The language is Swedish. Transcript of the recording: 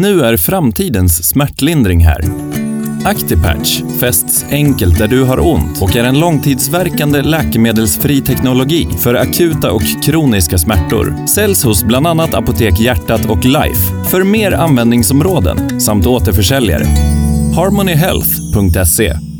Nu är framtidens smärtlindring här. Actipatch fästs enkelt där du har ont och är en långtidsverkande läkemedelsfri teknologi för akuta och kroniska smärtor. Säljs hos bland annat Apotek Hjärtat och Life. För mer användningsområden samt återförsäljare. harmonyhealth.se